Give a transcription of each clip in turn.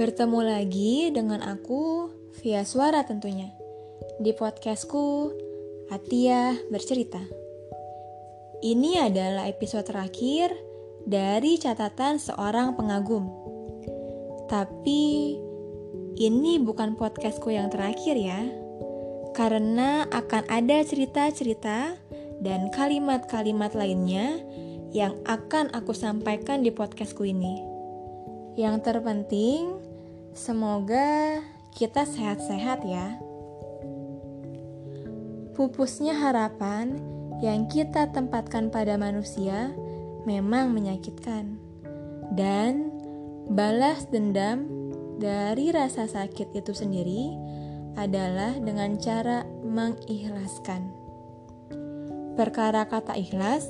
Bertemu lagi dengan aku via suara tentunya di podcastku Atia Bercerita. Ini adalah episode terakhir dari catatan seorang pengagum. Tapi ini bukan podcastku yang terakhir ya. Karena akan ada cerita-cerita dan kalimat-kalimat lainnya yang akan aku sampaikan di podcastku ini. Yang terpenting, semoga kita sehat-sehat ya. Pupusnya harapan yang kita tempatkan pada manusia memang menyakitkan. Dan balas dendam dari rasa sakit itu sendiri adalah dengan cara mengikhlaskan. Perkara kata ikhlas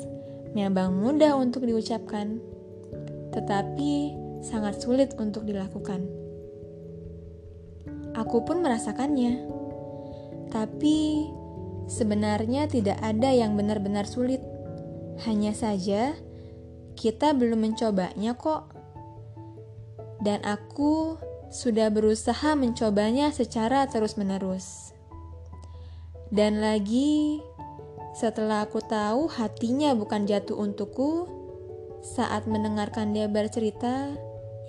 memang mudah untuk diucapkan, tetapi sangat sulit untuk dilakukan. Aku pun merasakannya, tapi sebenarnya tidak ada yang benar-benar sulit. Hanya saja kita belum mencobanya kok. Dan aku sudah berusaha mencobanya secara terus-menerus. Dan lagi, setelah aku tahu hatinya bukan jatuh untukku, saat mendengarkan dia bercerita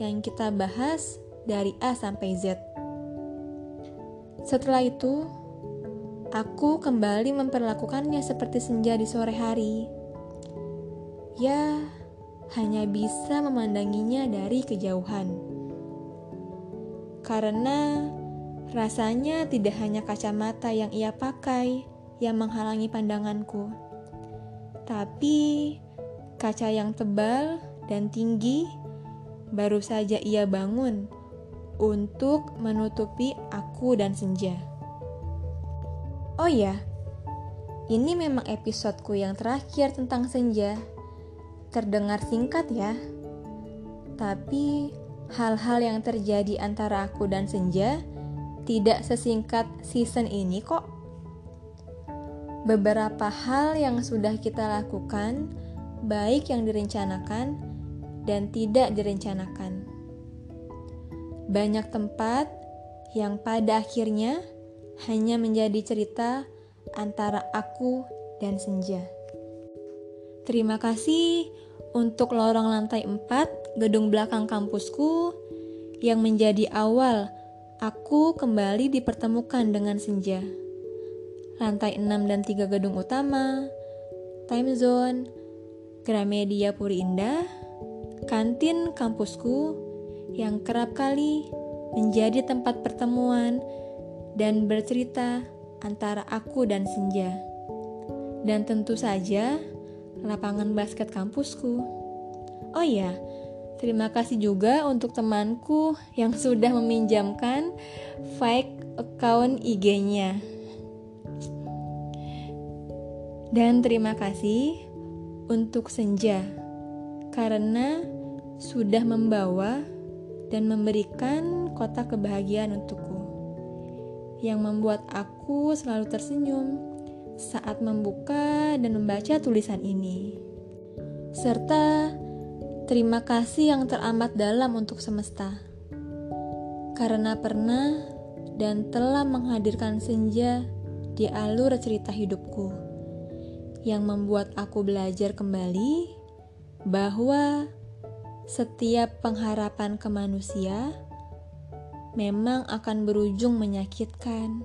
yang kita bahas dari A sampai Z. Setelah itu, aku kembali memperlakukannya seperti senja di sore hari. Ya, hanya bisa memandanginya dari kejauhan. Karena rasanya tidak hanya kacamata yang ia pakai, yang menghalangi pandanganku. Tapi kaca yang tebal dan tinggi baru saja ia bangun untuk menutupi aku dan senja. Oh ya, ini memang episodeku yang terakhir tentang senja. Terdengar singkat ya, tapi hal-hal yang terjadi antara aku dan senja tidak sesingkat season ini kok beberapa hal yang sudah kita lakukan, baik yang direncanakan dan tidak direncanakan. Banyak tempat yang pada akhirnya hanya menjadi cerita antara aku dan senja. Terima kasih untuk lorong lantai 4 gedung belakang kampusku yang menjadi awal aku kembali dipertemukan dengan senja lantai 6 dan 3 gedung utama, time zone, Gramedia Puri Indah, kantin kampusku yang kerap kali menjadi tempat pertemuan dan bercerita antara aku dan Senja. Dan tentu saja lapangan basket kampusku. Oh iya, terima kasih juga untuk temanku yang sudah meminjamkan fake account IG-nya. Dan terima kasih untuk Senja karena sudah membawa dan memberikan kotak kebahagiaan untukku yang membuat aku selalu tersenyum saat membuka dan membaca tulisan ini. Serta terima kasih yang teramat dalam untuk semesta. Karena pernah dan telah menghadirkan senja di alur cerita hidupku yang membuat aku belajar kembali bahwa setiap pengharapan ke manusia memang akan berujung menyakitkan.